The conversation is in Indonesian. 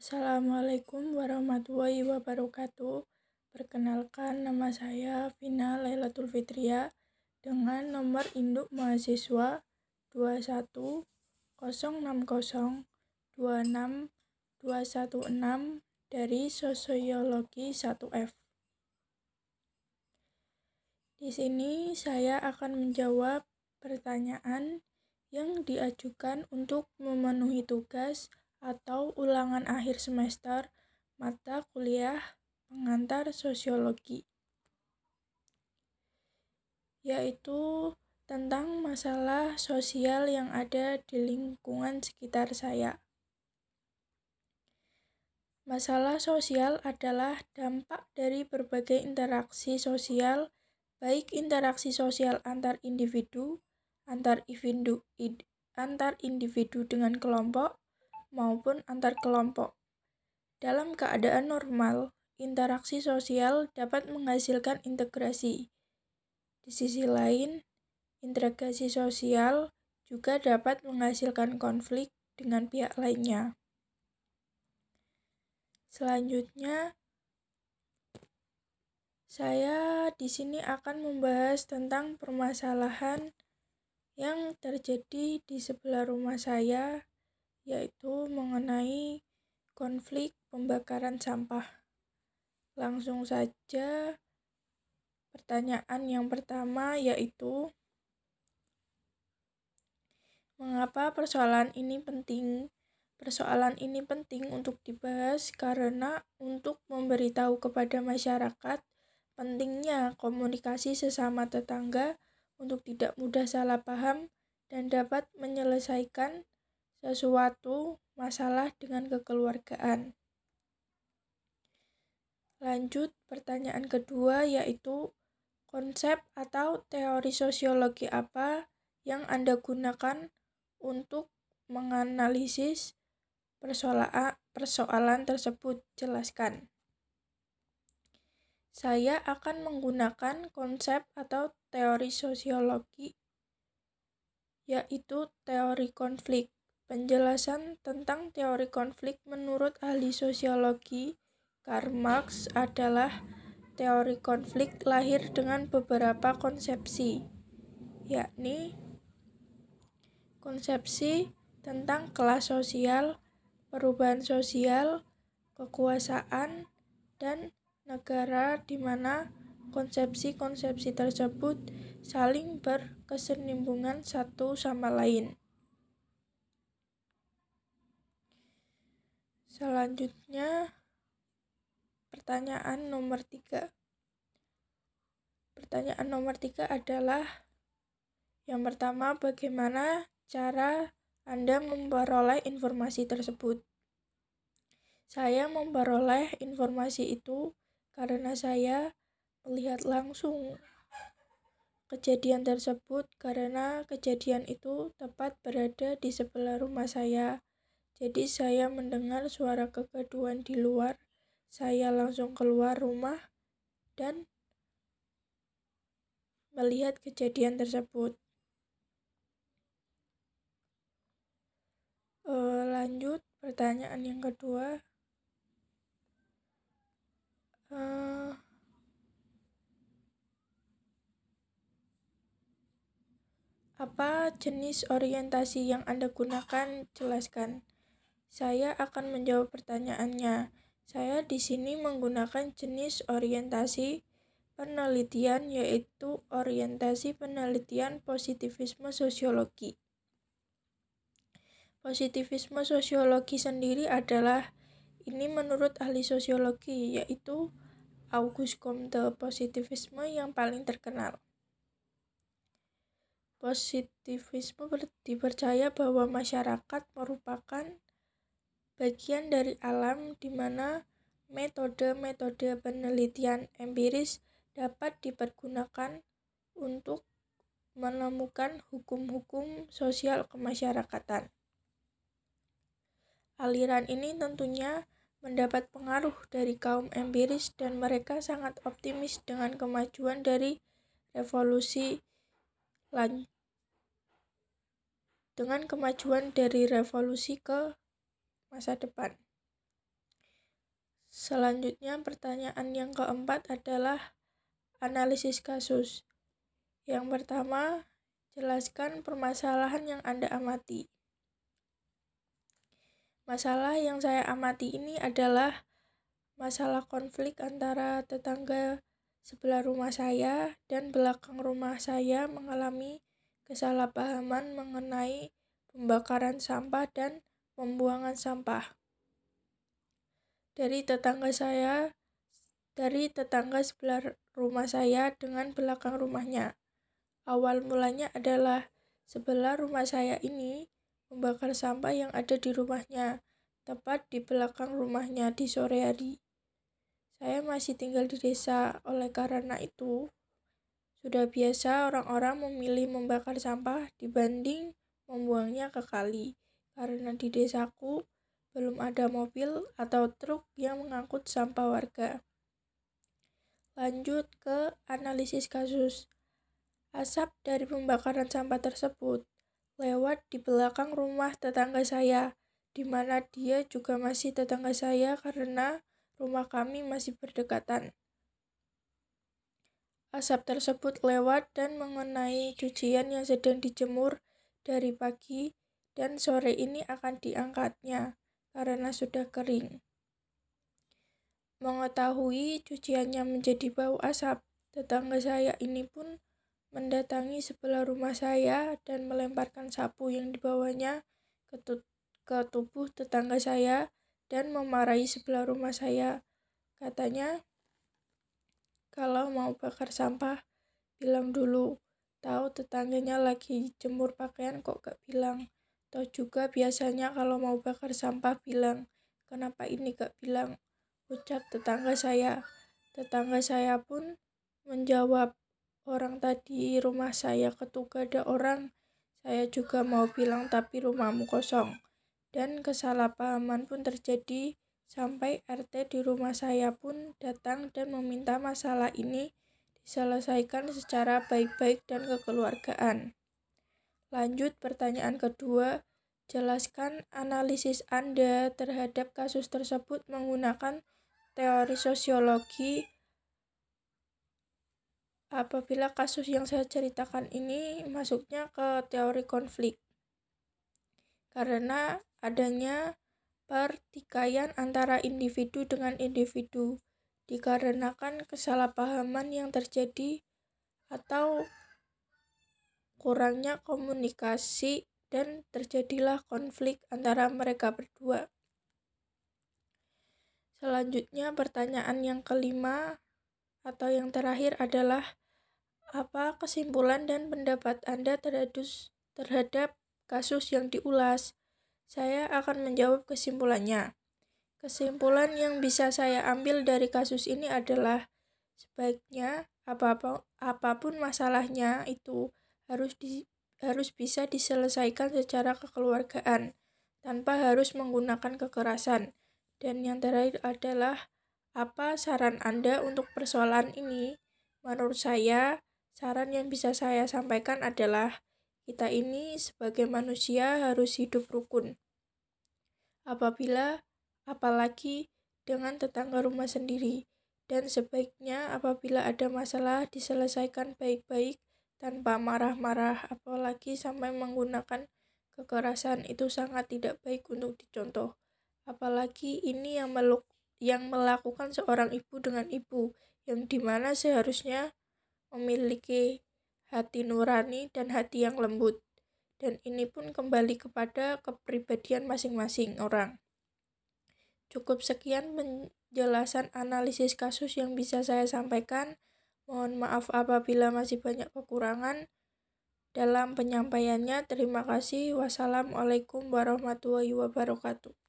Assalamualaikum warahmatullahi wabarakatuh. Perkenalkan nama saya Vina Lailatul Fitria dengan nomor induk mahasiswa 2106026 dari Sosiologi 1F. Di sini saya akan menjawab pertanyaan yang diajukan untuk memenuhi tugas atau ulangan akhir semester mata kuliah pengantar sosiologi, yaitu tentang masalah sosial yang ada di lingkungan sekitar saya. Masalah sosial adalah dampak dari berbagai interaksi sosial, baik interaksi sosial antar individu, antar individu, antar individu dengan kelompok, maupun antar kelompok. Dalam keadaan normal, interaksi sosial dapat menghasilkan integrasi. Di sisi lain, integrasi sosial juga dapat menghasilkan konflik dengan pihak lainnya. Selanjutnya, saya di sini akan membahas tentang permasalahan yang terjadi di sebelah rumah saya yaitu mengenai konflik pembakaran sampah. Langsung saja, pertanyaan yang pertama yaitu: mengapa persoalan ini penting? Persoalan ini penting untuk dibahas karena untuk memberitahu kepada masyarakat pentingnya komunikasi sesama tetangga untuk tidak mudah salah paham dan dapat menyelesaikan sesuatu masalah dengan kekeluargaan. Lanjut, pertanyaan kedua yaitu konsep atau teori sosiologi apa yang Anda gunakan untuk menganalisis persoalan, persoalan tersebut? Jelaskan. Saya akan menggunakan konsep atau teori sosiologi yaitu teori konflik. Penjelasan tentang teori konflik menurut ahli sosiologi Karl Marx adalah teori konflik lahir dengan beberapa konsepsi, yakni konsepsi tentang kelas sosial, perubahan sosial, kekuasaan, dan negara di mana konsepsi-konsepsi tersebut saling berkesinambungan satu sama lain. Selanjutnya, pertanyaan nomor tiga. Pertanyaan nomor tiga adalah yang pertama, bagaimana cara Anda memperoleh informasi tersebut? Saya memperoleh informasi itu karena saya melihat langsung kejadian tersebut karena kejadian itu tepat berada di sebelah rumah saya. Jadi saya mendengar suara kegaduhan di luar. Saya langsung keluar rumah dan melihat kejadian tersebut. E, lanjut, pertanyaan yang kedua. E, apa jenis orientasi yang Anda gunakan? Jelaskan. Saya akan menjawab pertanyaannya. Saya di sini menggunakan jenis orientasi penelitian yaitu orientasi penelitian positivisme sosiologi. Positivisme sosiologi sendiri adalah ini menurut ahli sosiologi yaitu Auguste Comte positivisme yang paling terkenal. Positivisme dipercaya bahwa masyarakat merupakan bagian dari alam di mana metode-metode penelitian empiris dapat dipergunakan untuk menemukan hukum-hukum sosial kemasyarakatan. Aliran ini tentunya mendapat pengaruh dari kaum empiris dan mereka sangat optimis dengan kemajuan dari revolusi dengan kemajuan dari revolusi ke masa depan. Selanjutnya, pertanyaan yang keempat adalah analisis kasus. Yang pertama, jelaskan permasalahan yang Anda amati. Masalah yang saya amati ini adalah masalah konflik antara tetangga sebelah rumah saya dan belakang rumah saya mengalami kesalahpahaman mengenai pembakaran sampah dan pembuangan sampah dari tetangga saya dari tetangga sebelah rumah saya dengan belakang rumahnya. Awal mulanya adalah sebelah rumah saya ini membakar sampah yang ada di rumahnya, tepat di belakang rumahnya di sore hari. Saya masih tinggal di desa, oleh karena itu sudah biasa orang-orang memilih membakar sampah dibanding membuangnya ke kali. Karena di desaku belum ada mobil atau truk yang mengangkut sampah warga. Lanjut ke analisis kasus. Asap dari pembakaran sampah tersebut lewat di belakang rumah tetangga saya, di mana dia juga masih tetangga saya karena rumah kami masih berdekatan. Asap tersebut lewat dan mengenai cucian yang sedang dijemur dari pagi dan sore ini akan diangkatnya karena sudah kering. Mengetahui cuciannya menjadi bau asap, tetangga saya ini pun mendatangi sebelah rumah saya dan melemparkan sapu yang dibawanya ke, ke tubuh tetangga saya dan memarahi sebelah rumah saya. Katanya, kalau mau bakar sampah, bilang dulu. Tahu tetangganya lagi jemur pakaian kok gak bilang. Atau juga biasanya kalau mau bakar sampah bilang, kenapa ini gak bilang? Ucap tetangga saya. Tetangga saya pun menjawab, orang tadi rumah saya ketuga ada orang. Saya juga mau bilang tapi rumahmu kosong. Dan kesalahpahaman pun terjadi sampai RT di rumah saya pun datang dan meminta masalah ini diselesaikan secara baik-baik dan kekeluargaan. Lanjut pertanyaan kedua, jelaskan analisis Anda terhadap kasus tersebut menggunakan teori sosiologi. Apabila kasus yang saya ceritakan ini masuknya ke teori konflik. Karena adanya pertikaian antara individu dengan individu dikarenakan kesalahpahaman yang terjadi atau kurangnya komunikasi dan terjadilah konflik antara mereka berdua. Selanjutnya pertanyaan yang kelima atau yang terakhir adalah apa kesimpulan dan pendapat Anda terhadap, terhadap kasus yang diulas? Saya akan menjawab kesimpulannya. Kesimpulan yang bisa saya ambil dari kasus ini adalah sebaiknya apa pun, apa pun masalahnya itu harus di, harus bisa diselesaikan secara kekeluargaan tanpa harus menggunakan kekerasan. Dan yang terakhir adalah apa saran Anda untuk persoalan ini? Menurut saya, saran yang bisa saya sampaikan adalah kita ini sebagai manusia harus hidup rukun. Apabila apalagi dengan tetangga rumah sendiri dan sebaiknya apabila ada masalah diselesaikan baik-baik tanpa marah-marah apalagi sampai menggunakan kekerasan itu sangat tidak baik untuk dicontoh. Apalagi ini yang meluk yang melakukan seorang ibu dengan ibu yang di mana seharusnya memiliki hati nurani dan hati yang lembut. Dan ini pun kembali kepada kepribadian masing-masing orang. Cukup sekian penjelasan analisis kasus yang bisa saya sampaikan Mohon maaf apabila masih banyak kekurangan dalam penyampaiannya. Terima kasih. Wassalamualaikum warahmatullahi wabarakatuh.